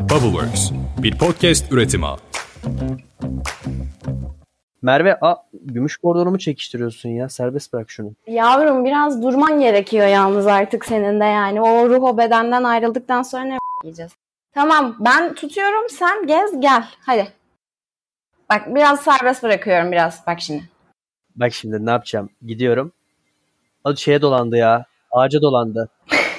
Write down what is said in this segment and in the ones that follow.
Bubbleworks, bir podcast üretimi. Merve, a, gümüş kordonumu çekiştiriyorsun ya. Serbest bırak şunu. Yavrum biraz durman gerekiyor yalnız artık senin de yani. O ruh o bedenden ayrıldıktan sonra ne yiyeceğiz? Tamam ben tutuyorum sen gez gel hadi. Bak biraz serbest bırakıyorum biraz bak şimdi. Bak şimdi ne yapacağım? Gidiyorum. O şeye dolandı ya. Ağaca dolandı.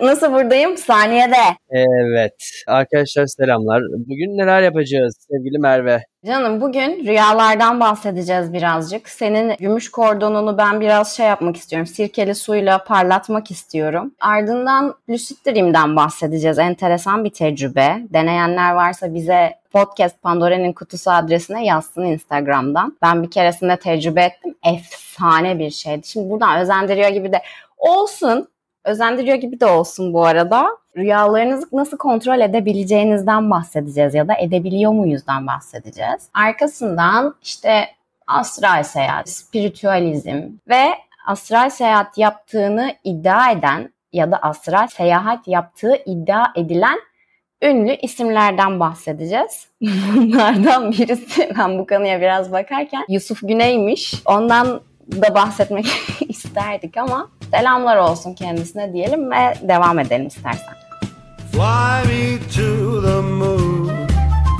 Nasıl buradayım saniyede. Evet. Arkadaşlar selamlar. Bugün neler yapacağız sevgili Merve? Canım bugün rüyalardan bahsedeceğiz birazcık. Senin gümüş kordonunu ben biraz şey yapmak istiyorum. Sirkeli suyla parlatmak istiyorum. Ardından lucid dream'den bahsedeceğiz. Enteresan bir tecrübe. Deneyenler varsa bize podcast Pandora'nın kutusu adresine yazsın Instagram'dan. Ben bir keresinde tecrübe ettim. Efsane bir şeydi. Şimdi buradan özendiriyor gibi de olsun. Özendiriyor gibi de olsun bu arada. Rüyalarınızı nasıl kontrol edebileceğinizden bahsedeceğiz ya da edebiliyor muyuzdan bahsedeceğiz. Arkasından işte astral seyahat, spiritüalizm ve astral seyahat yaptığını iddia eden ya da astral seyahat yaptığı iddia edilen ünlü isimlerden bahsedeceğiz. Bunlardan birisi ben bu konuya biraz bakarken Yusuf Güney'miş. Ondan da bahsetmek isterdik ama selamlar olsun kendisine diyelim ve devam edelim istersen. Fly me to the moon,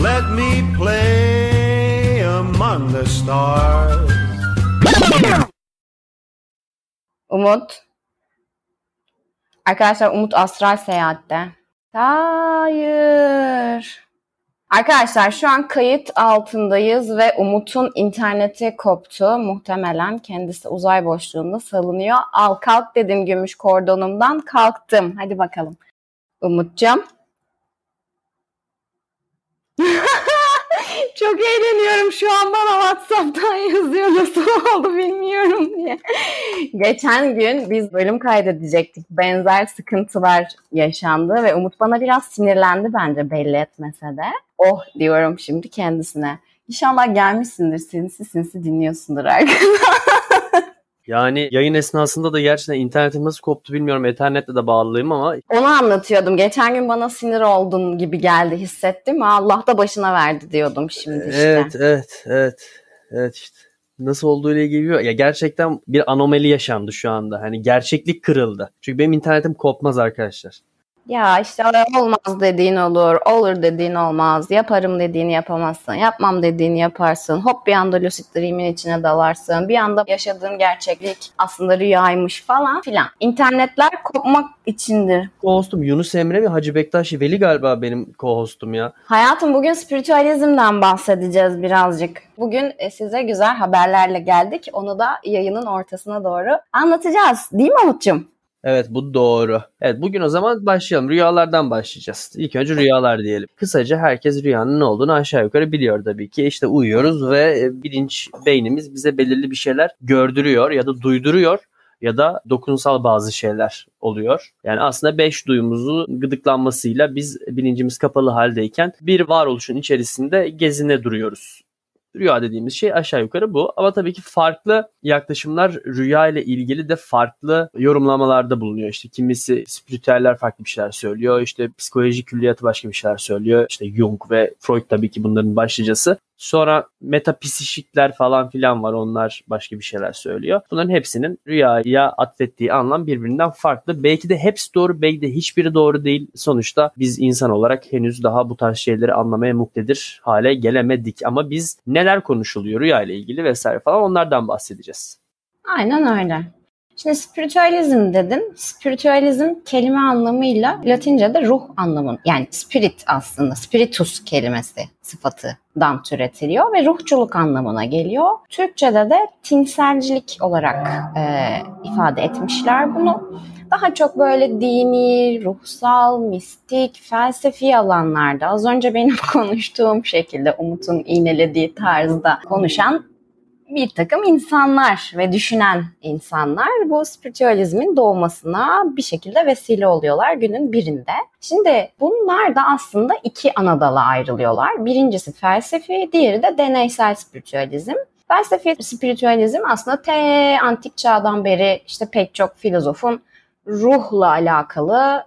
let me play among the stars. Umut. Arkadaşlar Umut astral seyahatte. Hayır. Arkadaşlar şu an kayıt altındayız ve Umut'un interneti koptu. Muhtemelen kendisi uzay boşluğunda salınıyor. Al kalk dedim gümüş kordonumdan kalktım. Hadi bakalım. Umut'cum. Çok eğleniyorum şu an bana WhatsApp'tan yazıyor nasıl oldu bilmiyorum diye. Geçen gün biz bölüm kaydedecektik. Benzer sıkıntılar yaşandı ve Umut bana biraz sinirlendi bence belli etmese de. Oh diyorum şimdi kendisine. İnşallah gelmişsindir sinsi sinsi dinliyorsundur arkadan. Yani yayın esnasında da gerçekten internetim nasıl koptu bilmiyorum. Ethernetle de bağlıyım ama. Onu anlatıyordum. Geçen gün bana sinir oldun gibi geldi hissettim. Allah da başına verdi diyordum şimdi işte. Evet evet evet. Evet işte. Nasıl olduğu ile ilgili ya gerçekten bir anomali yaşandı şu anda. Hani gerçeklik kırıldı. Çünkü benim internetim kopmaz arkadaşlar. Ya işte olmaz dediğin olur, olur dediğin olmaz, yaparım dediğini yapamazsın, yapmam dediğini yaparsın, hop bir anda lucid dream'in içine dalarsın, bir anda yaşadığın gerçeklik aslında rüyaymış falan filan. İnternetler kopmak içindir. Co-hostum Yunus Emre ve Hacı Bektaş Veli galiba benim co-hostum ya. Hayatım bugün spiritüalizmden bahsedeceğiz birazcık. Bugün e, size güzel haberlerle geldik. Onu da yayının ortasına doğru anlatacağız. Değil mi Umut'cum? Evet bu doğru. Evet bugün o zaman başlayalım. Rüyalardan başlayacağız. İlk önce rüyalar diyelim. Kısaca herkes rüyanın ne olduğunu aşağı yukarı biliyor tabii ki. İşte uyuyoruz ve e, bilinç beynimiz bize belirli bir şeyler gördürüyor ya da duyduruyor ya da dokunsal bazı şeyler oluyor. Yani aslında beş duyumuzu gıdıklanmasıyla biz bilincimiz kapalı haldeyken bir varoluşun içerisinde gezine duruyoruz. Rüya dediğimiz şey aşağı yukarı bu. Ama tabii ki farklı yaklaşımlar rüya ile ilgili de farklı yorumlamalarda bulunuyor. İşte kimisi spiritüeller farklı bir şeyler söylüyor. İşte psikoloji külliyatı başka bir şeyler söylüyor. İşte Jung ve Freud tabii ki bunların başlıcası. Sonra metapsişikler falan filan var. Onlar başka bir şeyler söylüyor. Bunların hepsinin rüyaya atfettiği anlam birbirinden farklı. Belki de hepsi doğru, belki de hiçbiri doğru değil. Sonuçta biz insan olarak henüz daha bu tarz şeyleri anlamaya muktedir hale gelemedik. Ama biz neler konuşuluyor rüya ile ilgili vesaire falan onlardan bahsedeceğiz. Aynen öyle. Şimdi spiritüalizm dedin. Spiritüalizm kelime anlamıyla Latince'de ruh anlamı yani spirit aslında spiritus kelimesi sıfatından türetiliyor ve ruhçuluk anlamına geliyor. Türkçe'de de tinselcilik olarak e, ifade etmişler bunu. Daha çok böyle dini, ruhsal, mistik, felsefi alanlarda az önce benim konuştuğum şekilde Umut'un iğnelediği tarzda konuşan bir takım insanlar ve düşünen insanlar bu spiritüalizmin doğmasına bir şekilde vesile oluyorlar günün birinde. Şimdi bunlar da aslında iki ana dala ayrılıyorlar. Birincisi felsefi, diğeri de deneysel spiritüalizm. Felsefi spiritüalizm aslında te antik çağdan beri işte pek çok filozofun ruhla alakalı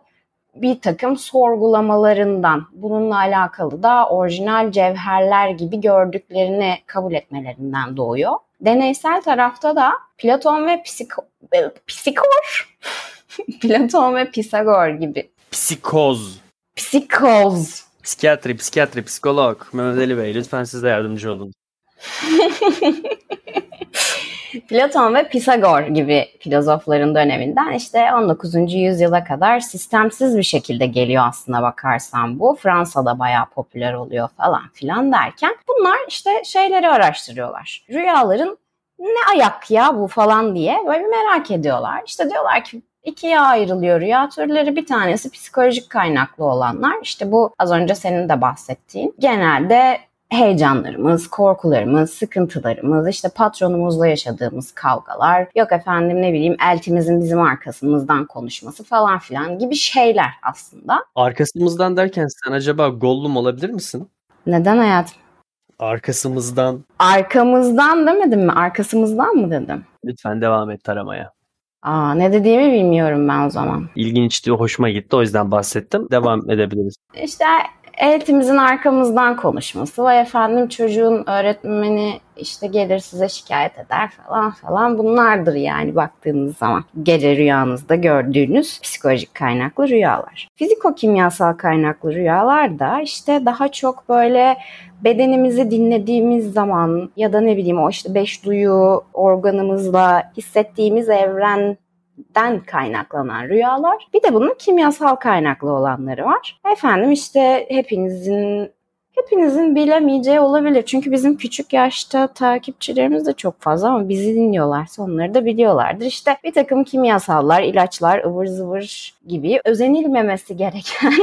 bir takım sorgulamalarından bununla alakalı da orijinal cevherler gibi gördüklerini kabul etmelerinden doğuyor. Deneysel tarafta da Platon ve Psiko e, Psikor Platon ve Pisagor gibi. Psikoz. Psikoz. Psikiyatri, psikiyatri, psikolog. Mehmet Ali Bey lütfen siz de yardımcı olun. Platon ve Pisagor gibi filozofların döneminden işte 19. yüzyıla kadar sistemsiz bir şekilde geliyor aslına bakarsan bu. Fransa'da bayağı popüler oluyor falan filan derken bunlar işte şeyleri araştırıyorlar. Rüyaların ne ayak ya bu falan diye böyle merak ediyorlar. İşte diyorlar ki ikiye ayrılıyor rüya türleri. Bir tanesi psikolojik kaynaklı olanlar. İşte bu az önce senin de bahsettiğin. Genelde heyecanlarımız, korkularımız, sıkıntılarımız, işte patronumuzla yaşadığımız kavgalar, yok efendim ne bileyim eltimizin bizim arkasımızdan konuşması falan filan gibi şeyler aslında. Arkasımızdan derken sen acaba Gollum olabilir misin? Neden hayatım? Arkasımızdan. Arkamızdan demedim mi? Arkasımızdan mı dedim? Lütfen devam et taramaya. Aa, ne dediğimi bilmiyorum ben o zaman. İlginçti, hoşuma gitti. O yüzden bahsettim. Devam edebiliriz. İşte eğitimimizin arkamızdan konuşması. Vay efendim çocuğun öğretmeni işte gelir size şikayet eder falan falan bunlardır yani baktığınız zaman. Gece rüyanızda gördüğünüz psikolojik kaynaklı rüyalar. Fiziko-kimyasal kaynaklı rüyalar da işte daha çok böyle bedenimizi dinlediğimiz zaman ya da ne bileyim o işte beş duyu organımızla hissettiğimiz evren den kaynaklanan rüyalar. Bir de bunun kimyasal kaynaklı olanları var. Efendim işte hepinizin hepinizin bilemeyeceği olabilir. Çünkü bizim küçük yaşta takipçilerimiz de çok fazla ama bizi dinliyorlarsa onları da biliyorlardır. İşte bir takım kimyasallar, ilaçlar, ıvır zıvır gibi özenilmemesi gereken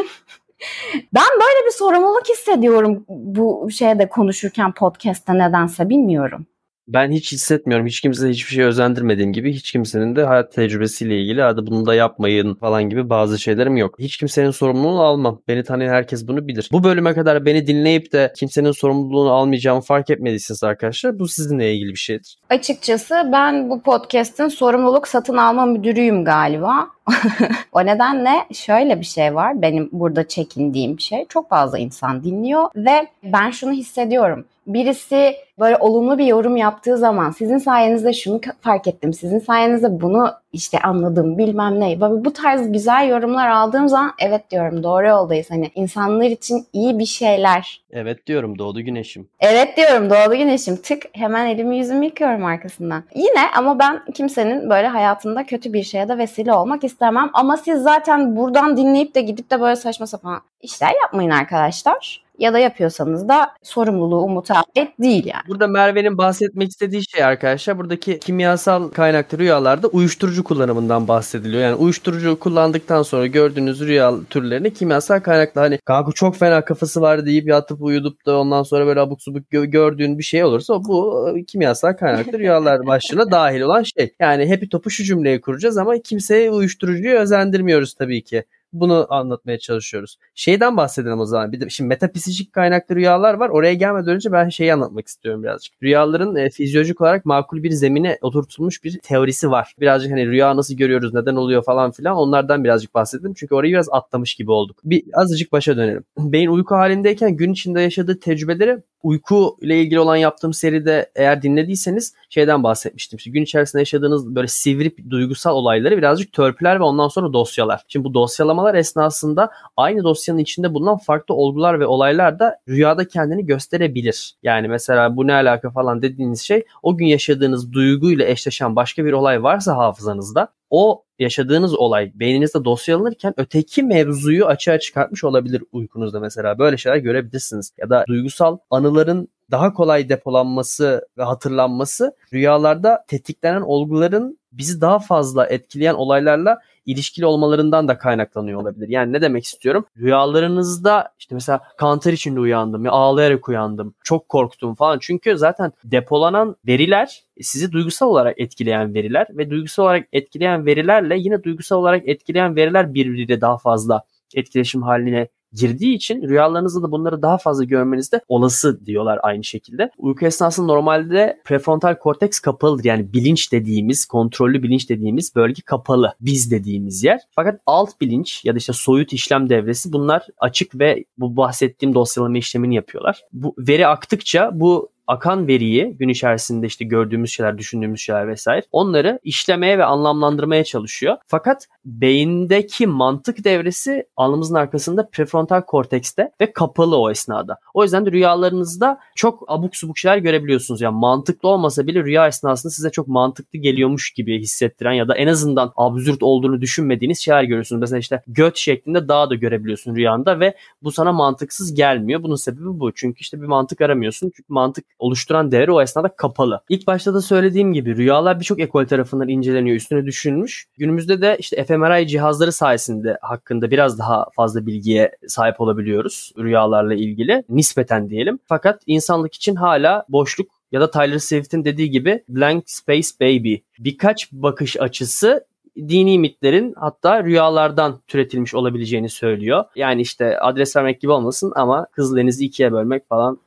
ben böyle bir sorumluluk hissediyorum bu şeyde konuşurken podcast'te nedense bilmiyorum. Ben hiç hissetmiyorum. Hiç kimse hiçbir şey özendirmediğim gibi hiç kimsenin de hayat tecrübesiyle ilgili hadi bunu da yapmayın falan gibi bazı şeylerim yok. Hiç kimsenin sorumluluğunu almam. Beni tanıyan herkes bunu bilir. Bu bölüme kadar beni dinleyip de kimsenin sorumluluğunu almayacağımı fark etmediyseniz arkadaşlar bu sizinle ilgili bir şeydir. Açıkçası ben bu podcast'in sorumluluk satın alma müdürüyüm galiba. o nedenle şöyle bir şey var. Benim burada çekindiğim şey. Çok fazla insan dinliyor ve ben şunu hissediyorum birisi böyle olumlu bir yorum yaptığı zaman sizin sayenizde şunu fark ettim, sizin sayenizde bunu işte anladım bilmem ne. Böyle bu tarz güzel yorumlar aldığım zaman evet diyorum doğru yoldayız. Hani insanlar için iyi bir şeyler. Evet diyorum doğdu güneşim. Evet diyorum doğdu güneşim. Tık hemen elimi yüzümü yıkıyorum arkasından. Yine ama ben kimsenin böyle hayatında kötü bir şeye de vesile olmak istemem. Ama siz zaten buradan dinleyip de gidip de böyle saçma sapan işler yapmayın arkadaşlar ya da yapıyorsanız da sorumluluğu mutabet değil yani. Burada Merve'nin bahsetmek istediği şey arkadaşlar buradaki kimyasal kaynaklı rüyalarda uyuşturucu kullanımından bahsediliyor. Yani uyuşturucu kullandıktan sonra gördüğünüz rüya türlerini kimyasal kaynaklı hani kanka çok fena kafası var deyip yatıp uyudup da ondan sonra böyle abuk subuk gördüğün bir şey olursa bu e, kimyasal kaynaklı rüyalar başlığına dahil olan şey. Yani hepi topu şu cümleyi kuracağız ama kimseye uyuşturucuyu özendirmiyoruz tabii ki. Bunu anlatmaya çalışıyoruz. Şeyden bahsedelim o zaman. Bir de şimdi metafizik kaynaklı rüyalar var. Oraya gelmeden önce ben şeyi anlatmak istiyorum birazcık. Rüyaların e, fizyolojik olarak makul bir zemine oturtulmuş bir teorisi var. Birazcık hani rüya nasıl görüyoruz, neden oluyor falan filan onlardan birazcık bahsedelim. Çünkü orayı biraz atlamış gibi olduk. Bir azıcık başa dönelim. Beyin uyku halindeyken gün içinde yaşadığı tecrübeleri uyku ile ilgili olan yaptığım seride eğer dinlediyseniz şeyden bahsetmiştim. İşte gün içerisinde yaşadığınız böyle sivri duygusal olayları birazcık törpüler ve ondan sonra dosyalar. Şimdi bu dosyalamalar esnasında aynı dosyanın içinde bulunan farklı olgular ve olaylar da rüyada kendini gösterebilir. Yani mesela bu ne alaka falan dediğiniz şey o gün yaşadığınız duyguyla eşleşen başka bir olay varsa hafızanızda o yaşadığınız olay beyninizde dosyalanırken öteki mevzuyu açığa çıkartmış olabilir uykunuzda mesela. Böyle şeyler görebilirsiniz. Ya da duygusal anıların daha kolay depolanması ve hatırlanması rüyalarda tetiklenen olguların bizi daha fazla etkileyen olaylarla ilişkili olmalarından da kaynaklanıyor olabilir. Yani ne demek istiyorum? Rüyalarınızda işte mesela kanter içinde uyandım ya ağlayarak uyandım. Çok korktum falan. Çünkü zaten depolanan veriler sizi duygusal olarak etkileyen veriler ve duygusal olarak etkileyen verilerle yine duygusal olarak etkileyen veriler birbiriyle daha fazla etkileşim haline girdiği için rüyalarınızda da bunları daha fazla görmeniz de olası diyorlar aynı şekilde. Uyku esnasında normalde prefrontal korteks kapalıdır. Yani bilinç dediğimiz, kontrollü bilinç dediğimiz bölge kapalı. Biz dediğimiz yer. Fakat alt bilinç ya da işte soyut işlem devresi bunlar açık ve bu bahsettiğim dosyalama işlemini yapıyorlar. Bu veri aktıkça bu akan veriyi gün içerisinde işte gördüğümüz şeyler, düşündüğümüz şeyler vesaire onları işlemeye ve anlamlandırmaya çalışıyor. Fakat beyindeki mantık devresi alnımızın arkasında prefrontal kortekste ve kapalı o esnada. O yüzden de rüyalarınızda çok abuk subuk şeyler görebiliyorsunuz. Yani mantıklı olmasa bile rüya esnasında size çok mantıklı geliyormuş gibi hissettiren ya da en azından absürt olduğunu düşünmediğiniz şeyler görüyorsunuz. Mesela işte göt şeklinde dağ da görebiliyorsun rüyanda ve bu sana mantıksız gelmiyor. Bunun sebebi bu. Çünkü işte bir mantık aramıyorsun. Çünkü mantık oluşturan devre o esnada kapalı. İlk başta da söylediğim gibi rüyalar birçok ekol tarafından inceleniyor, üstüne düşünülmüş. Günümüzde de işte fMRI cihazları sayesinde hakkında biraz daha fazla bilgiye sahip olabiliyoruz rüyalarla ilgili. Nispeten diyelim. Fakat insanlık için hala boşluk ya da Tyler Swift'in dediği gibi blank space baby. Birkaç bakış açısı dini mitlerin hatta rüyalardan türetilmiş olabileceğini söylüyor. Yani işte adres vermek gibi olmasın ama Kızıldeniz'i ikiye bölmek falan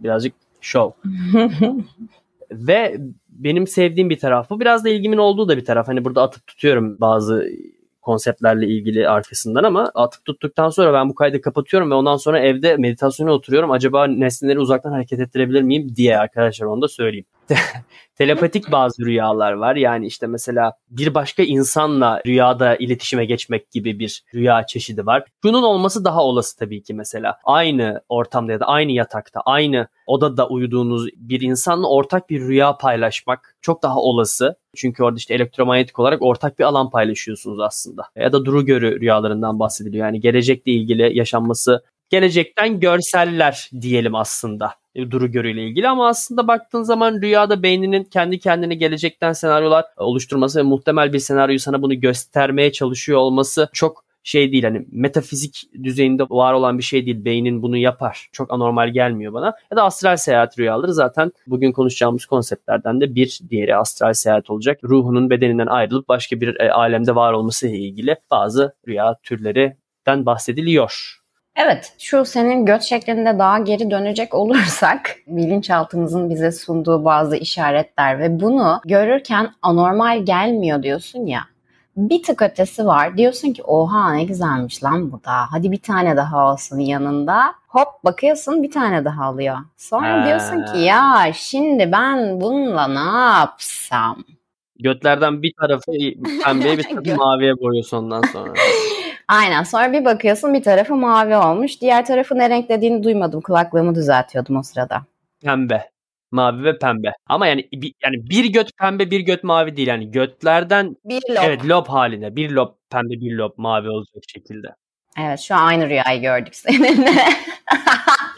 birazcık şov. Ve benim sevdiğim bir taraf bu. Biraz da ilgimin olduğu da bir taraf. Hani burada atıp tutuyorum bazı konseptlerle ilgili arkasından ama atıp tuttuktan sonra ben bu kaydı kapatıyorum ve ondan sonra evde meditasyona oturuyorum. Acaba nesneleri uzaktan hareket ettirebilir miyim diye arkadaşlar onu da söyleyeyim. Telepatik bazı rüyalar var. Yani işte mesela bir başka insanla rüyada iletişime geçmek gibi bir rüya çeşidi var. Şunun olması daha olası tabii ki mesela. Aynı ortamda ya da aynı yatakta, aynı odada uyuduğunuz bir insanla ortak bir rüya paylaşmak çok daha olası. Çünkü orada işte elektromanyetik olarak ortak bir alan paylaşıyorsunuz aslında. Ya da duru görü rüyalarından bahsediliyor. Yani gelecekle ilgili yaşanması gelecekten görseller diyelim aslında e, duru görüyle ilgili ama aslında baktığın zaman rüyada beyninin kendi kendine gelecekten senaryolar oluşturması ve muhtemel bir senaryoyu sana bunu göstermeye çalışıyor olması çok şey değil hani metafizik düzeyinde var olan bir şey değil. Beynin bunu yapar. Çok anormal gelmiyor bana. Ya da astral seyahat rüyaları zaten bugün konuşacağımız konseptlerden de bir diğeri astral seyahat olacak. Ruhunun bedeninden ayrılıp başka bir e, alemde var olması ile ilgili bazı rüya türlerinden bahsediliyor. Evet, şu senin göt şeklinde daha geri dönecek olursak bilinçaltımızın bize sunduğu bazı işaretler ve bunu görürken anormal gelmiyor diyorsun ya. Bir tık ötesi var. Diyorsun ki oha ne güzelmiş lan bu da. Hadi bir tane daha olsun yanında. Hop bakıyorsun bir tane daha alıyor. Sonra Ha. diyorsun ki ya şimdi ben bununla ne yapsam? Götlerden bir tarafı pembeye bir tarafı maviye boyuyorsun ondan sonra. Aynen sonra bir bakıyorsun bir tarafı mavi olmuş. Diğer tarafı ne renk dediğini duymadım. Kulaklığımı düzeltiyordum o sırada. Pembe. Mavi ve pembe. Ama yani bir, yani bir göt pembe bir göt mavi değil. Yani götlerden Bir lob. evet lob halinde. Bir lob pembe bir lob mavi olacak şekilde. Evet şu an aynı rüyayı gördük seninle.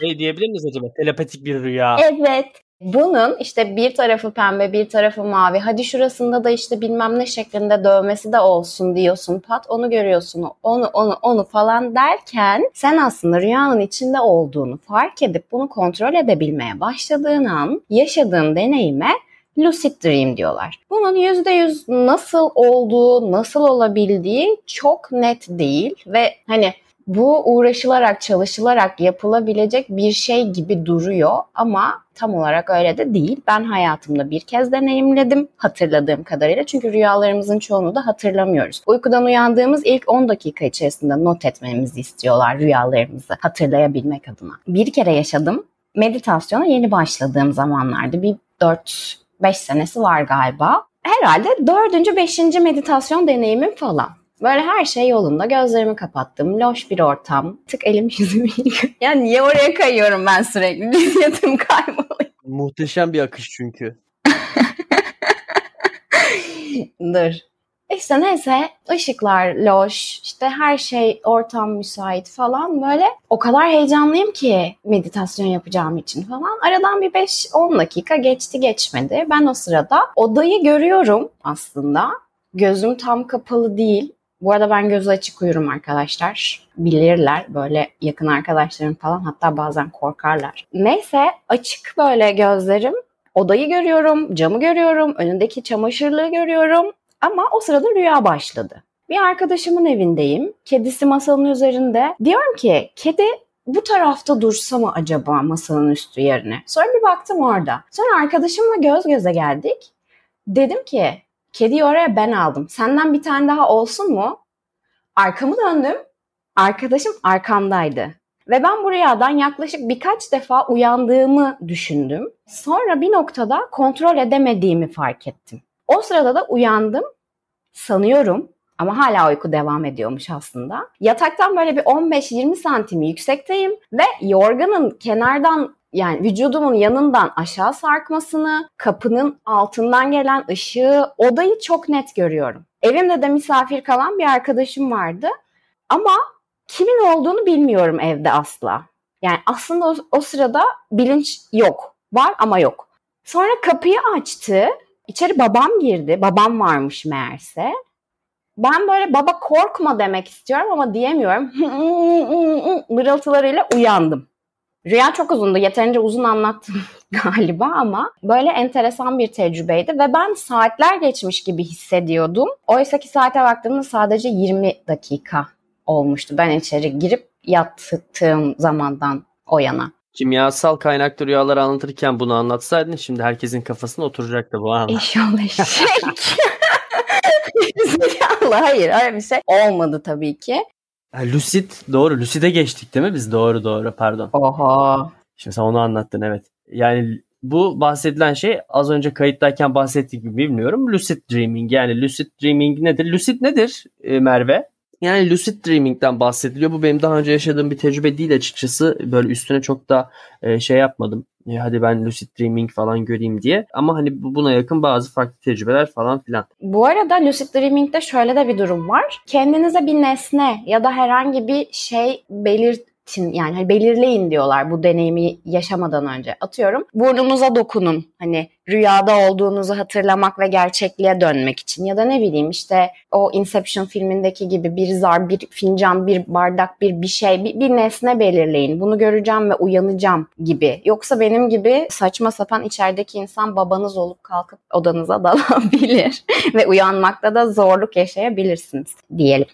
Ne diyebilir miyiz acaba? Telepatik bir rüya. evet. Bunun işte bir tarafı pembe bir tarafı mavi. Hadi şurasında da işte bilmem ne şeklinde dövmesi de olsun diyorsun. Pat onu görüyorsun. Onu onu onu falan derken sen aslında rüyanın içinde olduğunu fark edip bunu kontrol edebilmeye başladığın an yaşadığın deneyime lucid dream diyorlar. Bunun %100 nasıl olduğu, nasıl olabildiği çok net değil ve hani bu uğraşılarak, çalışılarak yapılabilecek bir şey gibi duruyor ama tam olarak öyle de değil. Ben hayatımda bir kez deneyimledim hatırladığım kadarıyla. Çünkü rüyalarımızın çoğunu da hatırlamıyoruz. Uykudan uyandığımız ilk 10 dakika içerisinde not etmemizi istiyorlar rüyalarımızı hatırlayabilmek adına. Bir kere yaşadım. Meditasyona yeni başladığım zamanlarda bir 4-5 senesi var galiba. Herhalde 4. 5. meditasyon deneyimim falan. Böyle her şey yolunda. Gözlerimi kapattım. Loş bir ortam. Tık elim yüzümü yıkıyorum. Ya niye oraya kayıyorum ben sürekli? Cinsiyetimi kayboluyor. Muhteşem bir akış çünkü. Dur. İşte neyse ışıklar loş, işte her şey ortam müsait falan böyle. O kadar heyecanlıyım ki meditasyon yapacağım için falan. Aradan bir 5-10 dakika geçti geçmedi. Ben o sırada odayı görüyorum aslında. Gözüm tam kapalı değil. Bu arada ben gözü açık uyurum arkadaşlar. Bilirler böyle yakın arkadaşlarım falan hatta bazen korkarlar. Neyse açık böyle gözlerim. Odayı görüyorum, camı görüyorum, önündeki çamaşırlığı görüyorum. Ama o sırada rüya başladı. Bir arkadaşımın evindeyim. Kedisi masanın üzerinde. Diyorum ki kedi bu tarafta dursa mı acaba masanın üstü yerine? Sonra bir baktım orada. Sonra arkadaşımla göz göze geldik. Dedim ki kediyi oraya ben aldım. Senden bir tane daha olsun mu? Arkamı döndüm. Arkadaşım arkamdaydı. Ve ben bu rüyadan yaklaşık birkaç defa uyandığımı düşündüm. Sonra bir noktada kontrol edemediğimi fark ettim. O sırada da uyandım sanıyorum ama hala uyku devam ediyormuş aslında. Yataktan böyle bir 15-20 santim yüksekteyim ve yorganın kenardan yani vücudumun yanından aşağı sarkmasını, kapının altından gelen ışığı, odayı çok net görüyorum. Evimde de misafir kalan bir arkadaşım vardı ama kimin olduğunu bilmiyorum evde asla. Yani aslında o, o sırada bilinç yok. Var ama yok. Sonra kapıyı açtı. İçeri babam girdi. Babam varmış meğerse. Ben böyle baba korkma demek istiyorum ama diyemiyorum. Mırıltılarıyla uyandım. Rüya çok uzundu. Yeterince uzun anlattım galiba ama böyle enteresan bir tecrübeydi ve ben saatler geçmiş gibi hissediyordum. Oysa ki saate baktığımda sadece 20 dakika olmuştu. Ben içeri girip yattığım zamandan o yana. Kimyasal kaynaklı rüyaları anlatırken bunu anlatsaydın şimdi herkesin kafasına oturacaktı bu an. İnşallah eşek. Zekalı hayır öyle bir şey olmadı tabii ki. Ha, lucid doğru. Lucid'e geçtik değil mi biz? Doğru doğru pardon. Oha. Şimdi sen onu anlattın evet. Yani bu bahsedilen şey az önce kayıttayken bahsettiğim gibi bilmiyorum. Lucid Dreaming yani Lucid Dreaming nedir? Lucid nedir e, Merve? Yani lucid dreaming'den bahsediliyor. Bu benim daha önce yaşadığım bir tecrübe değil açıkçası. Böyle üstüne çok da e, şey yapmadım. E, hadi ben lucid dreaming falan göreyim diye. Ama hani buna yakın bazı farklı tecrübeler falan filan. Bu arada lucid dreaming'de şöyle de bir durum var. Kendinize bir nesne ya da herhangi bir şey belirt için yani hani belirleyin diyorlar bu deneyimi yaşamadan önce. Atıyorum burnunuza dokunun. Hani rüyada olduğunuzu hatırlamak ve gerçekliğe dönmek için ya da ne bileyim işte o Inception filmindeki gibi bir zar, bir fincan, bir bardak, bir bir şey, bir, bir nesne belirleyin. Bunu göreceğim ve uyanacağım gibi. Yoksa benim gibi saçma sapan içerideki insan babanız olup kalkıp odanıza dalabilir ve uyanmakta da zorluk yaşayabilirsiniz diyelim.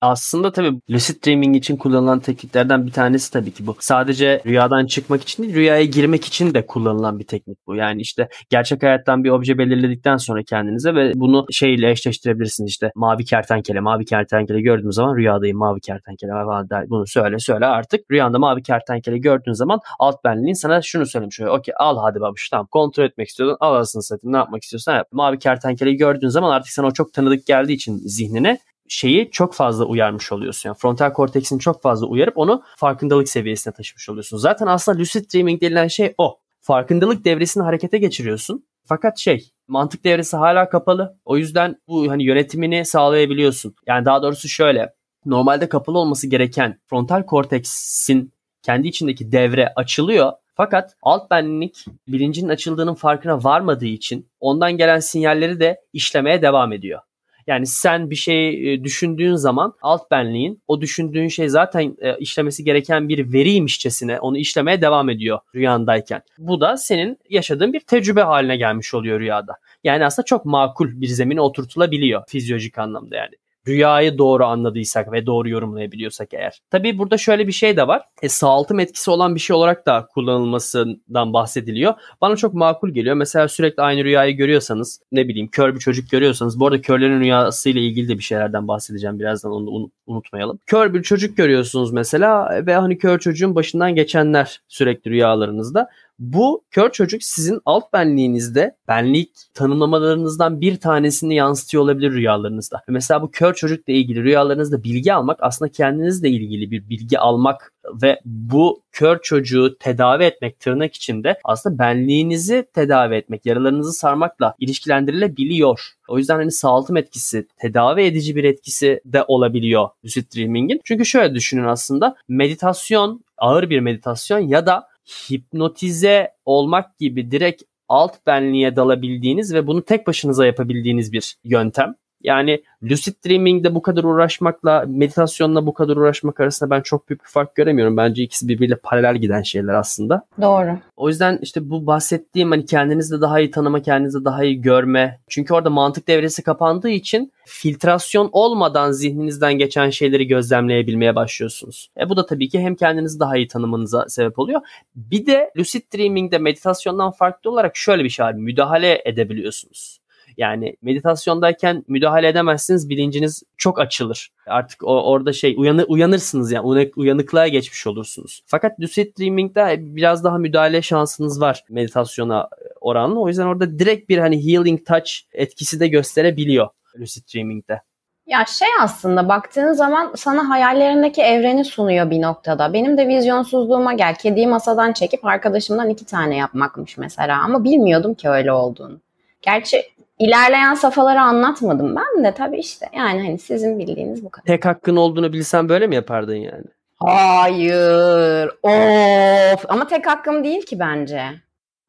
Aslında tabii lucid dreaming için kullanılan tekniklerden bir tanesi tabii ki bu. Sadece rüyadan çıkmak için değil, rüyaya girmek için de kullanılan bir teknik bu. Yani işte gerçek hayattan bir obje belirledikten sonra kendinize ve bunu şeyle eşleştirebilirsiniz işte mavi kertenkele, mavi kertenkele gördüğünüz zaman rüyadayım mavi kertenkele falan der. Bunu söyle söyle artık. Rüyanda mavi kertenkele gördüğün zaman alt benliğin sana şunu söylemiş oluyor. Okey al hadi babuş tamam kontrol etmek istiyordun al arasını satayım ne yapmak istiyorsan yap. Mavi kertenkeleyi gördüğün zaman artık sana o çok tanıdık geldiği için zihnine şeyi çok fazla uyarmış oluyorsun. Yani frontal korteksini çok fazla uyarıp onu farkındalık seviyesine taşımış oluyorsun. Zaten aslında lucid dreaming denilen şey o. Farkındalık devresini harekete geçiriyorsun. Fakat şey mantık devresi hala kapalı. O yüzden bu hani yönetimini sağlayabiliyorsun. Yani daha doğrusu şöyle. Normalde kapalı olması gereken frontal korteksin kendi içindeki devre açılıyor. Fakat alt benlik bilincinin açıldığının farkına varmadığı için ondan gelen sinyalleri de işlemeye devam ediyor. Yani sen bir şey e, düşündüğün zaman alt benliğin o düşündüğün şey zaten e, işlemesi gereken bir veriymişçesine onu işlemeye devam ediyor rüyandayken. Bu da senin yaşadığın bir tecrübe haline gelmiş oluyor rüyada. Yani aslında çok makul bir zemine oturtulabiliyor fizyolojik anlamda yani rüyayı doğru anladıysak ve doğru yorumlayabiliyorsak eğer. Tabii burada şöyle bir şey de var. E, sağaltım etkisi olan bir şey olarak da kullanılmasından bahsediliyor. Bana çok makul geliyor. Mesela sürekli aynı rüyayı görüyorsanız ne bileyim kör bir çocuk görüyorsanız bu arada körlerin rüyasıyla ilgili de bir şeylerden bahsedeceğim birazdan onu unutmayalım. Kör bir çocuk görüyorsunuz mesela ve hani kör çocuğun başından geçenler sürekli rüyalarınızda. Bu kör çocuk sizin alt benliğinizde benlik tanımlamalarınızdan bir tanesini yansıtıyor olabilir rüyalarınızda. Mesela bu kör çocukla ilgili rüyalarınızda bilgi almak aslında kendinizle ilgili bir bilgi almak ve bu kör çocuğu tedavi etmek tırnak içinde aslında benliğinizi tedavi etmek, yaralarınızı sarmakla ilişkilendirilebiliyor. O yüzden hani sağaltım etkisi, tedavi edici bir etkisi de olabiliyor lucid dreaming'in. Çünkü şöyle düşünün aslında meditasyon, ağır bir meditasyon ya da hipnotize olmak gibi direkt alt benliğe dalabildiğiniz ve bunu tek başınıza yapabildiğiniz bir yöntem. Yani lucid dreaming'de bu kadar uğraşmakla meditasyonla bu kadar uğraşmak arasında ben çok büyük bir fark göremiyorum. Bence ikisi birbiriyle paralel giden şeyler aslında. Doğru. O yüzden işte bu bahsettiğim hani kendinizi daha iyi tanıma, kendinizi daha iyi görme. Çünkü orada mantık devresi kapandığı için filtrasyon olmadan zihninizden geçen şeyleri gözlemleyebilmeye başlıyorsunuz. E bu da tabii ki hem kendinizi daha iyi tanımanıza sebep oluyor. Bir de lucid dreaming'de meditasyondan farklı olarak şöyle bir şey var. Müdahale edebiliyorsunuz. Yani meditasyondayken müdahale edemezsiniz bilinciniz çok açılır. Artık o, orada şey uyanı, uyanırsınız yani uyanık, uyanıklığa geçmiş olursunuz. Fakat lucid dreaming'de biraz daha müdahale şansınız var meditasyona oranla. O yüzden orada direkt bir hani healing touch etkisi de gösterebiliyor lucid dreaming'de. Ya şey aslında baktığın zaman sana hayallerindeki evreni sunuyor bir noktada. Benim de vizyonsuzluğuma gel. Kediyi masadan çekip arkadaşımdan iki tane yapmakmış mesela. Ama bilmiyordum ki öyle olduğunu. Gerçi ilerleyen safhaları anlatmadım ben de tabii işte. Yani hani sizin bildiğiniz bu kadar. Tek hakkın olduğunu bilsen böyle mi yapardın yani? Hayır. Of. Ama tek hakkım değil ki bence.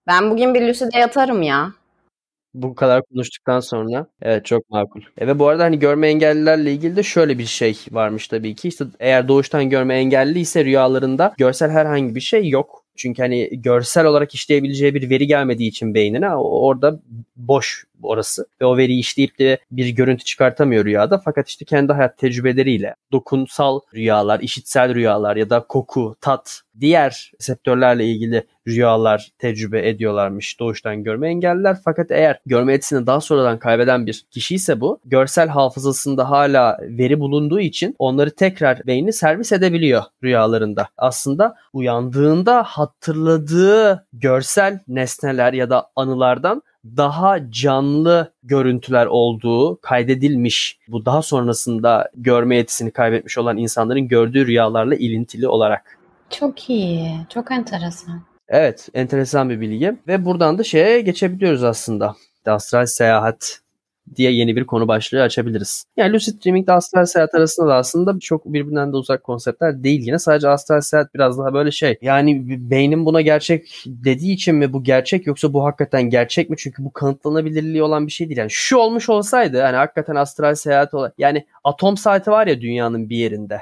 Ben bugün bir Lucy'de yatarım ya. Bu kadar konuştuktan sonra. Evet çok makul. E ve bu arada hani görme engellilerle ilgili de şöyle bir şey varmış tabii ki. İşte eğer doğuştan görme engelli ise rüyalarında görsel herhangi bir şey yok. Çünkü hani görsel olarak işleyebileceği bir veri gelmediği için beynine orada boş orası. Ve o veriyi işleyip de bir görüntü çıkartamıyor rüyada. Fakat işte kendi hayat tecrübeleriyle dokunsal rüyalar, işitsel rüyalar ya da koku, tat, diğer reseptörlerle ilgili rüyalar tecrübe ediyorlarmış doğuştan görme engelliler. Fakat eğer görme yetisini daha sonradan kaybeden bir kişi ise bu görsel hafızasında hala veri bulunduğu için onları tekrar beyni servis edebiliyor rüyalarında. Aslında uyandığında hatırladığı görsel nesneler ya da anılardan daha canlı görüntüler olduğu kaydedilmiş. Bu daha sonrasında görme yetisini kaybetmiş olan insanların gördüğü rüyalarla ilintili olarak. Çok iyi. Çok enteresan. Evet, enteresan bir bilgi. Ve buradan da şeye geçebiliyoruz aslında. Astral seyahat diye yeni bir konu başlığı açabiliriz. Yani lucid dreaming ile astral seyahat arasında da aslında çok birbirinden de uzak konseptler değil. Yine sadece astral seyahat biraz daha böyle şey. Yani beynim buna gerçek dediği için mi bu gerçek yoksa bu hakikaten gerçek mi? Çünkü bu kanıtlanabilirliği olan bir şey değil. Yani şu olmuş olsaydı yani hakikaten astral seyahat olan yani atom saati var ya dünyanın bir yerinde.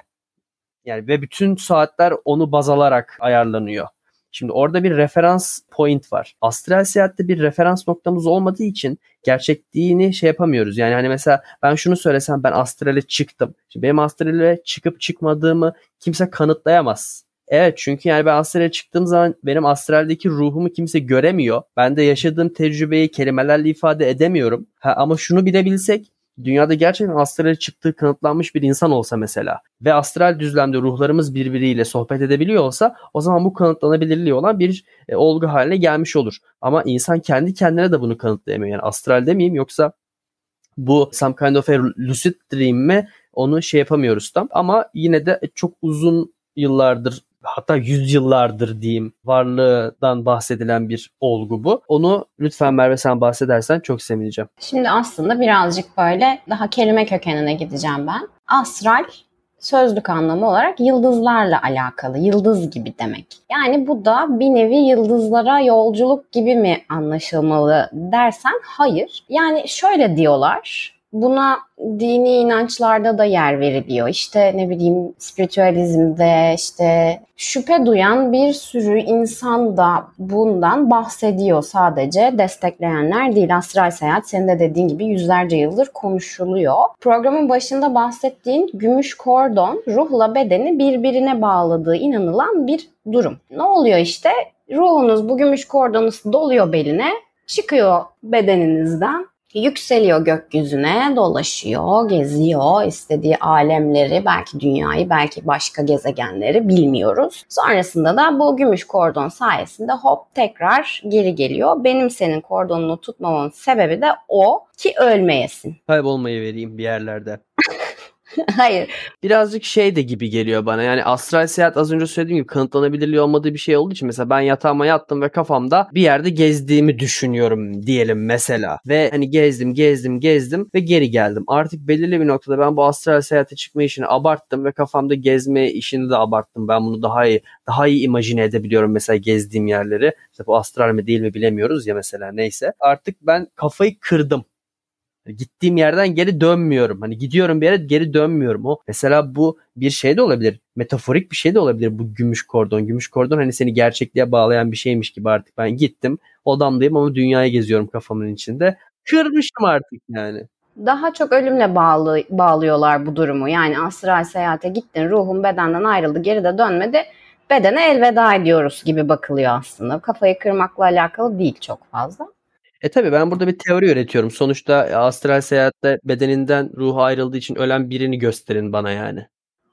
Yani ve bütün saatler onu baz alarak ayarlanıyor. Şimdi orada bir referans point var. Astral seyahatte bir referans noktamız olmadığı için gerçekliğini şey yapamıyoruz. Yani hani mesela ben şunu söylesem ben astrale çıktım. Şimdi benim astrale çıkıp çıkmadığımı kimse kanıtlayamaz. Evet çünkü yani ben astrale çıktığım zaman benim astraldeki ruhumu kimse göremiyor. Ben de yaşadığım tecrübeyi kelimelerle ifade edemiyorum. Ha, ama şunu bilebilsek dünyada gerçekten astrale çıktığı kanıtlanmış bir insan olsa mesela ve astral düzlemde ruhlarımız birbiriyle sohbet edebiliyor olsa o zaman bu kanıtlanabilirliği olan bir e, olgu haline gelmiş olur. Ama insan kendi kendine de bunu kanıtlayamıyor. Yani astral demeyeyim yoksa bu some kind of a lucid dream mi onu şey yapamıyoruz tam. Ama yine de çok uzun yıllardır hatta yüzyıllardır diyeyim varlığından bahsedilen bir olgu bu. Onu lütfen Merve sen bahsedersen çok sevineceğim. Şimdi aslında birazcık böyle daha kelime kökenine gideceğim ben. Astral sözlük anlamı olarak yıldızlarla alakalı, yıldız gibi demek. Yani bu da bir nevi yıldızlara yolculuk gibi mi anlaşılmalı dersen hayır. Yani şöyle diyorlar, Buna dini inançlarda da yer veriliyor. İşte ne bileyim spiritüalizmde işte şüphe duyan bir sürü insan da bundan bahsediyor sadece. Destekleyenler değil. Astral seyahat senin de dediğin gibi yüzlerce yıldır konuşuluyor. Programın başında bahsettiğin gümüş kordon ruhla bedeni birbirine bağladığı inanılan bir durum. Ne oluyor işte? Ruhunuz bu gümüş kordonu doluyor beline, çıkıyor bedeninizden yükseliyor gökyüzüne, dolaşıyor, geziyor, istediği alemleri, belki dünyayı, belki başka gezegenleri bilmiyoruz. Sonrasında da bu gümüş kordon sayesinde hop tekrar geri geliyor. Benim senin kordonunu tutmamın sebebi de o ki ölmeyesin. Kaybolmayı vereyim bir yerlerde. Hayır. Birazcık şey de gibi geliyor bana. Yani astral seyahat az önce söylediğim gibi kanıtlanabilirliği olmadığı bir şey olduğu için mesela ben yatağıma yattım ve kafamda bir yerde gezdiğimi düşünüyorum diyelim mesela. Ve hani gezdim, gezdim, gezdim ve geri geldim. Artık belirli bir noktada ben bu astral seyahate çıkma işini abarttım ve kafamda gezme işini de abarttım. Ben bunu daha iyi daha iyi imajine edebiliyorum mesela gezdiğim yerleri. İşte bu astral mi değil mi bilemiyoruz ya mesela neyse. Artık ben kafayı kırdım Gittiğim yerden geri dönmüyorum. Hani gidiyorum bir yere geri dönmüyorum. O mesela bu bir şey de olabilir. Metaforik bir şey de olabilir bu gümüş kordon. Gümüş kordon hani seni gerçekliğe bağlayan bir şeymiş gibi artık ben gittim. Odamdayım ama dünyaya geziyorum kafamın içinde. Kırmışım artık yani daha çok ölümle bağlı, bağlıyorlar bu durumu. Yani astral seyahate gittin, ruhun bedenden ayrıldı, geri de dönmedi. Bedene elveda ediyoruz gibi bakılıyor aslında. Kafayı kırmakla alakalı değil çok fazla. E tabi ben burada bir teori üretiyorum. Sonuçta astral seyahatte bedeninden ruhu ayrıldığı için ölen birini gösterin bana yani.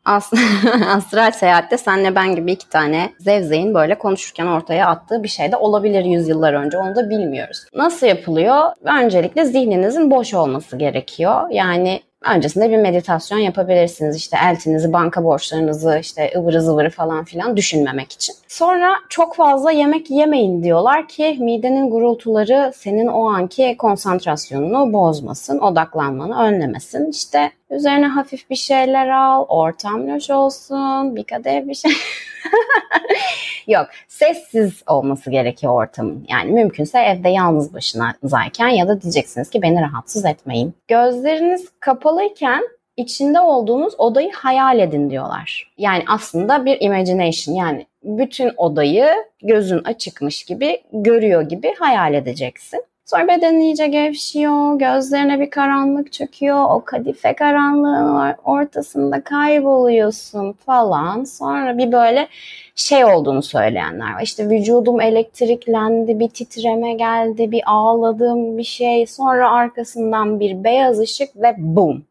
astral seyahatte senle ben gibi iki tane zevzeyin böyle konuşurken ortaya attığı bir şey de olabilir yüzyıllar önce. Onu da bilmiyoruz. Nasıl yapılıyor? Öncelikle zihninizin boş olması gerekiyor. Yani öncesinde bir meditasyon yapabilirsiniz. İşte eltinizi, banka borçlarınızı, işte ıvırı zıvırı falan filan düşünmemek için. Sonra çok fazla yemek yemeyin diyorlar ki midenin gurultuları senin o anki konsantrasyonunu bozmasın, odaklanmanı önlemesin. İşte üzerine hafif bir şeyler al, ortam loş olsun, bir kadeh bir şey. Yok, sessiz olması gerekiyor ortamın. Yani mümkünse evde yalnız başınayken ya da diyeceksiniz ki beni rahatsız etmeyin. Gözleriniz kapalıyken içinde olduğunuz odayı hayal edin diyorlar. Yani aslında bir imagination yani bütün odayı gözün açıkmış gibi görüyor gibi hayal edeceksin. Sonra beden iyice gevşiyor, gözlerine bir karanlık çöküyor, o kadife karanlığın ortasında kayboluyorsun falan. Sonra bir böyle şey olduğunu söyleyenler var. İşte vücudum elektriklendi, bir titreme geldi, bir ağladım bir şey. Sonra arkasından bir beyaz ışık ve boom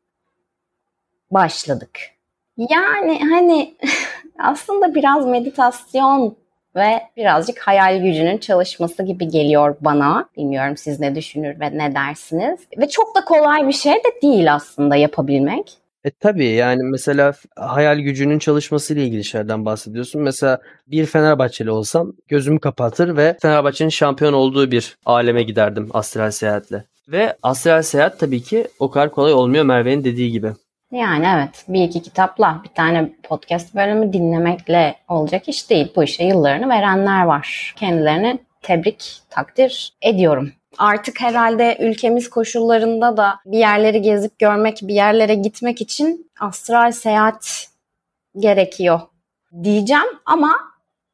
başladık. Yani hani aslında biraz meditasyon ve birazcık hayal gücünün çalışması gibi geliyor bana. Bilmiyorum siz ne düşünür ve ne dersiniz. Ve çok da kolay bir şey de değil aslında yapabilmek. E tabii yani mesela hayal gücünün çalışması ile ilgili şeylerden bahsediyorsun. Mesela bir Fenerbahçeli olsam gözümü kapatır ve Fenerbahçe'nin şampiyon olduğu bir aleme giderdim astral seyahatle. Ve astral seyahat tabii ki o kadar kolay olmuyor Merve'nin dediği gibi. Yani evet bir iki kitapla bir tane podcast bölümü dinlemekle olacak iş değil. Bu işe yıllarını verenler var. Kendilerini tebrik, takdir ediyorum. Artık herhalde ülkemiz koşullarında da bir yerleri gezip görmek, bir yerlere gitmek için astral seyahat gerekiyor diyeceğim ama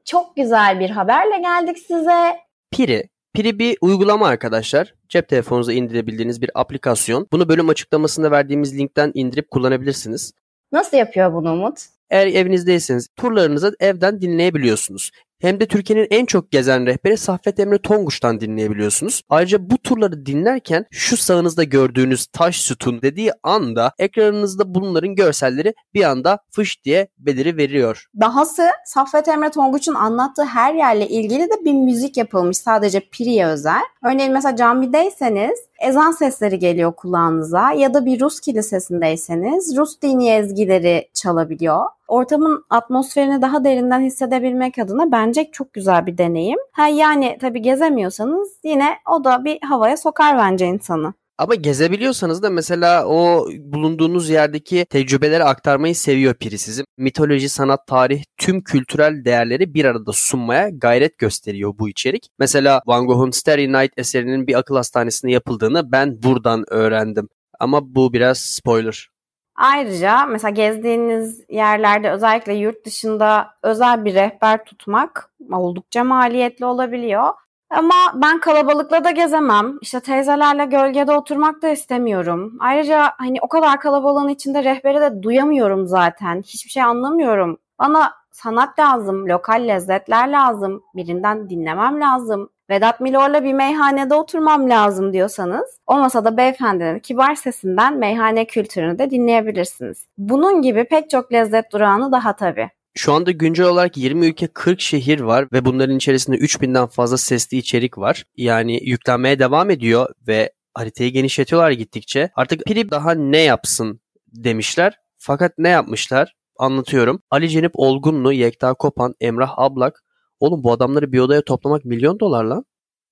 çok güzel bir haberle geldik size. Piri Piri bir uygulama arkadaşlar. Cep telefonunuza indirebildiğiniz bir aplikasyon. Bunu bölüm açıklamasında verdiğimiz linkten indirip kullanabilirsiniz. Nasıl yapıyor bunu Umut? Eğer evinizdeyseniz turlarınızı evden dinleyebiliyorsunuz. Hem de Türkiye'nin en çok gezen rehberi Saffet Emre Tonguç'tan dinleyebiliyorsunuz. Ayrıca bu turları dinlerken şu sağınızda gördüğünüz taş sütun dediği anda ekranınızda bunların görselleri bir anda fış diye beliri veriyor. Dahası Saffet Emre Tonguç'un anlattığı her yerle ilgili de bir müzik yapılmış sadece Piri'ye özel. Örneğin mesela camideyseniz ezan sesleri geliyor kulağınıza ya da bir Rus kilisesindeyseniz Rus dini ezgileri çalabiliyor. Ortamın atmosferini daha derinden hissedebilmek adına bence çok güzel bir deneyim. Ha yani tabii gezemiyorsanız yine o da bir havaya sokar bence insanı. Ama gezebiliyorsanız da mesela o bulunduğunuz yerdeki tecrübeleri aktarmayı seviyor piri sizin. Mitoloji, sanat, tarih, tüm kültürel değerleri bir arada sunmaya gayret gösteriyor bu içerik. Mesela Van Gogh'un Starry Night eserinin bir akıl hastanesinde yapıldığını ben buradan öğrendim. Ama bu biraz spoiler. Ayrıca mesela gezdiğiniz yerlerde özellikle yurt dışında özel bir rehber tutmak oldukça maliyetli olabiliyor. Ama ben kalabalıkla da gezemem. İşte teyzelerle gölgede oturmak da istemiyorum. Ayrıca hani o kadar kalabalığın içinde rehberi de duyamıyorum zaten. Hiçbir şey anlamıyorum. Bana sanat lazım, lokal lezzetler lazım, birinden dinlemem lazım. Vedat Milor'la bir meyhanede oturmam lazım diyorsanız o masada beyefendinin kibar sesinden meyhane kültürünü de dinleyebilirsiniz. Bunun gibi pek çok lezzet durağını daha tabii. Şu anda güncel olarak 20 ülke 40 şehir var ve bunların içerisinde 3000'den fazla sesli içerik var. Yani yüklenmeye devam ediyor ve haritayı genişletiyorlar gittikçe. Artık Piri daha ne yapsın demişler. Fakat ne yapmışlar? Anlatıyorum. Ali Cenip Olgunlu, Yekta Kopan, Emrah Ablak. Oğlum bu adamları bir odaya toplamak milyon dolar lan.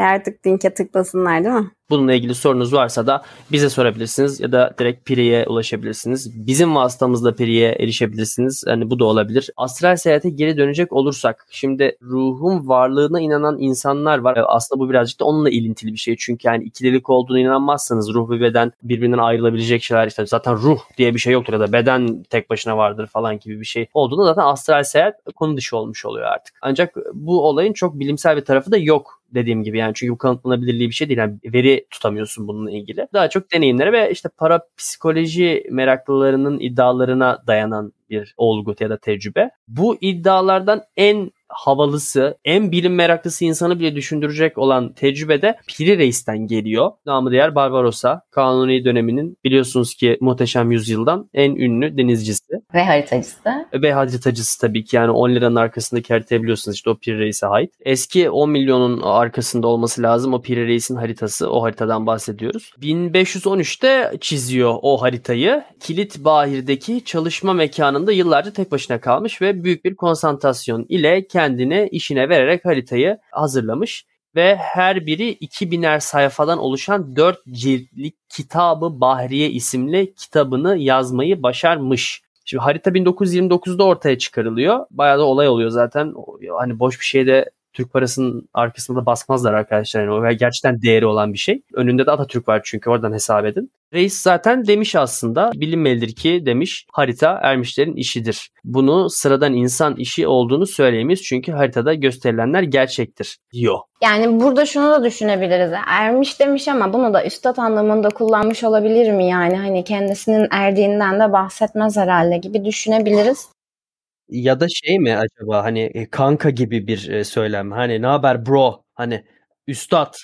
E artık linke tıklasınlar değil mi? Bununla ilgili sorunuz varsa da bize sorabilirsiniz ya da direkt Piri'ye ulaşabilirsiniz. Bizim vasıtamızla Piri'ye erişebilirsiniz. Yani bu da olabilir. Astral seyahate geri dönecek olursak şimdi ruhun varlığına inanan insanlar var. E, aslında bu birazcık da onunla ilintili bir şey. Çünkü yani ikililik olduğunu inanmazsanız ruh ve beden birbirinden ayrılabilecek şeyler işte zaten ruh diye bir şey yoktur ya da beden tek başına vardır falan gibi bir şey olduğunda zaten astral seyahat konu dışı olmuş oluyor artık. Ancak bu olayın çok bilimsel bir tarafı da yok dediğim gibi yani çünkü bu kanıtlanabilirliği bir şey değil. Yani veri tutamıyorsun bununla ilgili. Daha çok deneyimlere ve işte parapsikoloji meraklılarının iddialarına dayanan bir olgu ya da tecrübe. Bu iddialardan en havalısı, en bilim meraklısı insanı bile düşündürecek olan tecrübede Piri Reis'ten geliyor. Namı diğer Barbarossa. Kanuni döneminin biliyorsunuz ki muhteşem yüzyıldan en ünlü denizcisi. Ve haritacısı. Ve haritacısı tabii ki yani 10 liranın arkasındaki haritayı biliyorsunuz işte o Piri Reis'e ait. Eski 10 milyonun arkasında olması lazım o Piri Reis'in haritası. O haritadan bahsediyoruz. 1513'te çiziyor o haritayı. Kilit Bahir'deki çalışma mekanında yıllarca tek başına kalmış ve büyük bir konsantrasyon ile kendini işine vererek haritayı hazırlamış ve her biri 2000'er sayfadan oluşan 4 ciltlik kitabı Bahriye isimli kitabını yazmayı başarmış. Şimdi harita 1929'da ortaya çıkarılıyor. Bayağı da olay oluyor zaten. Hani boş bir şeyde Türk parasının arkasında da basmazlar arkadaşlar. Yani o gerçekten değeri olan bir şey. Önünde de Atatürk var çünkü oradan hesap edin. Reis zaten demiş aslında bilinmelidir ki demiş harita ermişlerin işidir. Bunu sıradan insan işi olduğunu söyleyemeyiz çünkü haritada gösterilenler gerçektir diyor. Yani burada şunu da düşünebiliriz. Ermiş demiş ama bunu da üstad anlamında kullanmış olabilir mi yani? Hani kendisinin erdiğinden de bahsetmez herhalde gibi düşünebiliriz. Ya da şey mi acaba hani e, kanka gibi bir e, söylem. Hani ne haber bro? Hani üstad.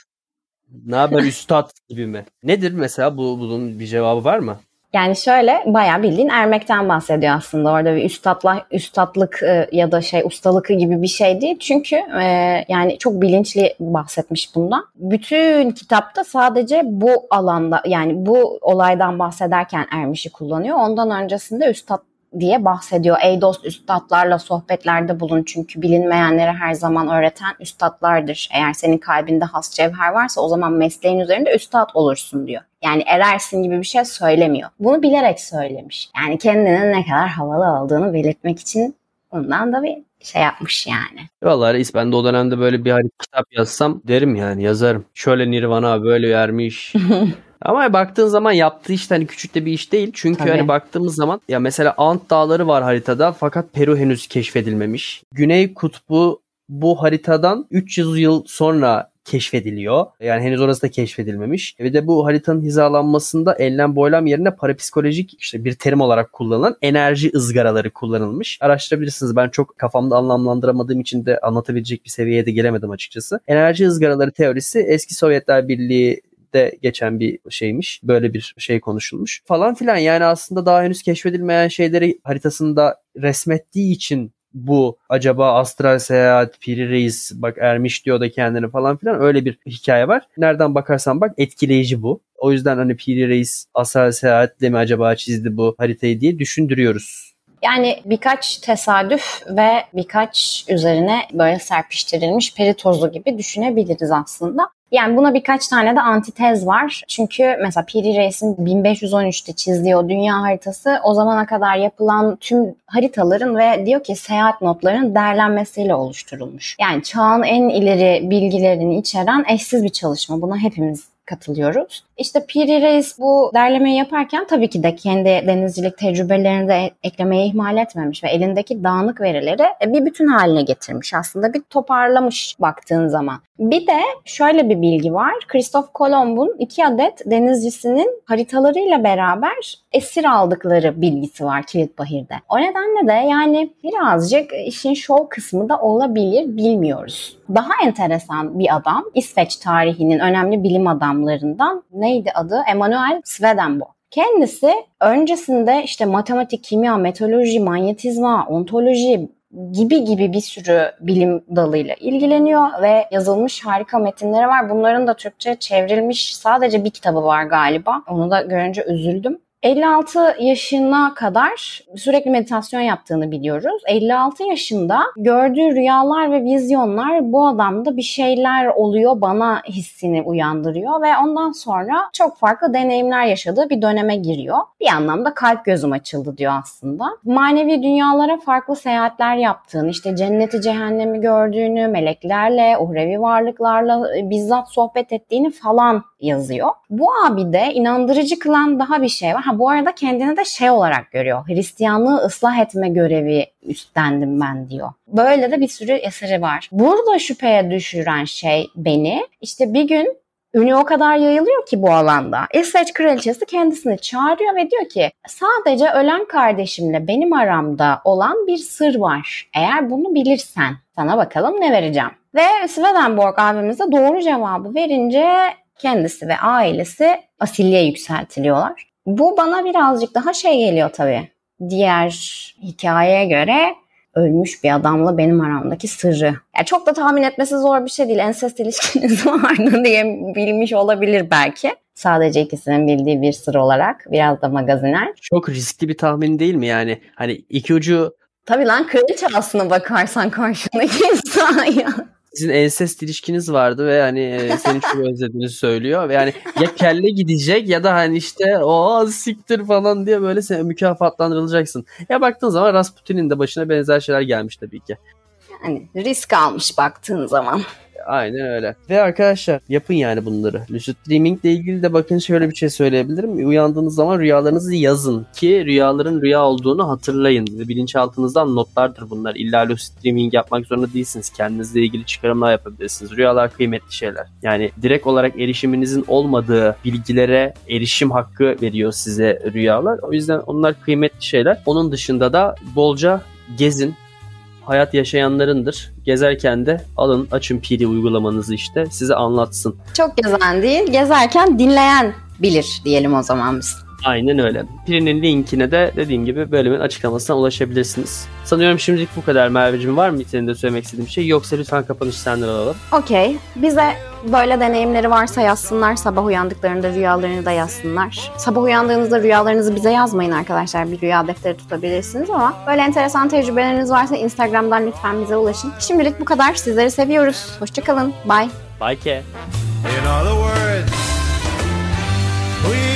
Ne haber üstad gibi mi? Nedir mesela bu bunun bir cevabı var mı? Yani şöyle bayağı bildiğin ermekten bahsediyor aslında. Orada bir üstadla, üstadlık e, ya da şey ustalık gibi bir şey değil. Çünkü e, yani çok bilinçli bahsetmiş bundan. Bütün kitapta sadece bu alanda yani bu olaydan bahsederken ermişi kullanıyor. Ondan öncesinde üstad diye bahsediyor. Ey dost üstadlarla sohbetlerde bulun çünkü bilinmeyenleri her zaman öğreten üstadlardır. Eğer senin kalbinde has cevher varsa o zaman mesleğin üzerinde üstad olursun diyor. Yani erersin gibi bir şey söylemiyor. Bunu bilerek söylemiş. Yani kendinin ne kadar havalı olduğunu belirtmek için ondan da bir şey yapmış yani. Vallahi reis ben de o dönemde böyle bir harita kitap yazsam derim yani yazarım. Şöyle Nirvana böyle vermiş. Ama baktığın zaman yaptığı iş hani küçük de bir iş değil. Çünkü Tabii. hani baktığımız zaman ya mesela Ant Dağları var haritada fakat Peru henüz keşfedilmemiş. Güney Kutbu bu haritadan 300 yıl sonra keşfediliyor. Yani henüz orası da keşfedilmemiş. Ve de bu haritanın hizalanmasında enlem boylam yerine parapsikolojik işte bir terim olarak kullanılan enerji ızgaraları kullanılmış. Araştırabilirsiniz. Ben çok kafamda anlamlandıramadığım için de anlatabilecek bir seviyeye de gelemedim açıkçası. Enerji ızgaraları teorisi eski Sovyetler Birliği de geçen bir şeymiş. Böyle bir şey konuşulmuş falan filan. Yani aslında daha henüz keşfedilmeyen şeyleri haritasında resmettiği için bu acaba astral seyahat, piri reis bak ermiş diyor da kendini falan filan öyle bir hikaye var. Nereden bakarsan bak etkileyici bu. O yüzden hani piri reis astral seyahatle mi acaba çizdi bu haritayı diye düşündürüyoruz. Yani birkaç tesadüf ve birkaç üzerine böyle serpiştirilmiş peri tozu gibi düşünebiliriz aslında. Yani buna birkaç tane de antitez var. Çünkü mesela Piri Reis'in 1513'te çizdiği o dünya haritası o zamana kadar yapılan tüm haritaların ve diyor ki seyahat notlarının değerlenmesiyle oluşturulmuş. Yani çağın en ileri bilgilerini içeren eşsiz bir çalışma. Buna hepimiz katılıyoruz. İşte Piri Reis bu derlemeyi yaparken tabii ki de kendi denizcilik tecrübelerini de eklemeye ihmal etmemiş ve elindeki dağınık verileri e, bir bütün haline getirmiş. Aslında bir toparlamış baktığın zaman. Bir de şöyle bir bilgi var. Christoph Kolomb'un iki adet denizcisinin haritalarıyla beraber esir aldıkları bilgisi var Kilitbahir'de. O nedenle de yani birazcık işin şov kısmı da olabilir bilmiyoruz. Daha enteresan bir adam İsveç tarihinin önemli bilim adamlarından neydi adı? Emanuel Swedenborg. Kendisi öncesinde işte matematik, kimya, meteoroloji, manyetizma, ontoloji gibi gibi bir sürü bilim dalıyla ilgileniyor ve yazılmış harika metinleri var. Bunların da Türkçe çevrilmiş sadece bir kitabı var galiba. Onu da görünce üzüldüm. 56 yaşına kadar sürekli meditasyon yaptığını biliyoruz. 56 yaşında gördüğü rüyalar ve vizyonlar bu adamda bir şeyler oluyor bana hissini uyandırıyor ve ondan sonra çok farklı deneyimler yaşadığı bir döneme giriyor. Bir anlamda kalp gözüm açıldı diyor aslında. Manevi dünyalara farklı seyahatler yaptığını, işte cenneti cehennemi gördüğünü, meleklerle, uhrevi varlıklarla bizzat sohbet ettiğini falan yazıyor. Bu abi de inandırıcı kılan daha bir şey var. Ha bu arada kendini de şey olarak görüyor. Hristiyanlığı ıslah etme görevi üstlendim ben diyor. Böyle de bir sürü eseri var. Burada şüpheye düşüren şey beni işte bir gün ünü o kadar yayılıyor ki bu alanda. İsveç kraliçesi kendisini çağırıyor ve diyor ki sadece ölen kardeşimle benim aramda olan bir sır var. Eğer bunu bilirsen sana bakalım ne vereceğim. Ve Swedenborg abimiz de doğru cevabı verince kendisi ve ailesi asilliğe yükseltiliyorlar. Bu bana birazcık daha şey geliyor tabii. Diğer hikayeye göre ölmüş bir adamla benim aramdaki sırrı. Yani çok da tahmin etmesi zor bir şey değil. Ensest ilişkiniz vardı diye bilmiş olabilir belki. Sadece ikisinin bildiği bir sır olarak. Biraz da magaziner. Çok riskli bir tahmin değil mi yani? Hani iki ucu Tabii lan kraliçe aslına bakarsan karşındaki insan ya sizin ensest ilişkiniz vardı ve hani e, seni çok özlediğini söylüyor ve yani ya kelle gidecek ya da hani işte o siktir falan diye böyle sen mükafatlandırılacaksın. Ya baktığın zaman Rasputin'in de başına benzer şeyler gelmiş tabii ki. Yani risk almış baktığın zaman. Aynen öyle. Ve arkadaşlar yapın yani bunları. Lucid Dreaming ile ilgili de bakın şöyle bir şey söyleyebilirim. Uyandığınız zaman rüyalarınızı yazın ki rüyaların rüya olduğunu hatırlayın. Bilinçaltınızdan notlardır bunlar. İlla Lucid Dreaming yapmak zorunda değilsiniz. Kendinizle ilgili çıkarımlar yapabilirsiniz. Rüyalar kıymetli şeyler. Yani direkt olarak erişiminizin olmadığı bilgilere erişim hakkı veriyor size rüyalar. O yüzden onlar kıymetli şeyler. Onun dışında da bolca gezin, hayat yaşayanlarındır. Gezerken de alın açın piri uygulamanızı işte size anlatsın. Çok gezen değil, gezerken dinleyen bilir diyelim o zaman biz. Aynen öyle. Pirinin linkine de dediğim gibi bölümün açıklamasına ulaşabilirsiniz. Sanıyorum şimdilik bu kadar Merveciğim. Var mı senin de söylemek istediğin bir şey? Yoksa lütfen kapanış senden alalım. Okey. Bize böyle deneyimleri varsa yazsınlar. Sabah uyandıklarında rüyalarını da yazsınlar. Sabah uyandığınızda rüyalarınızı bize yazmayın arkadaşlar. Bir rüya defteri tutabilirsiniz ama böyle enteresan tecrübeleriniz varsa Instagram'dan lütfen bize ulaşın. Şimdilik bu kadar. Sizleri seviyoruz. Hoşçakalın. Bye. Bye ke. In other words, please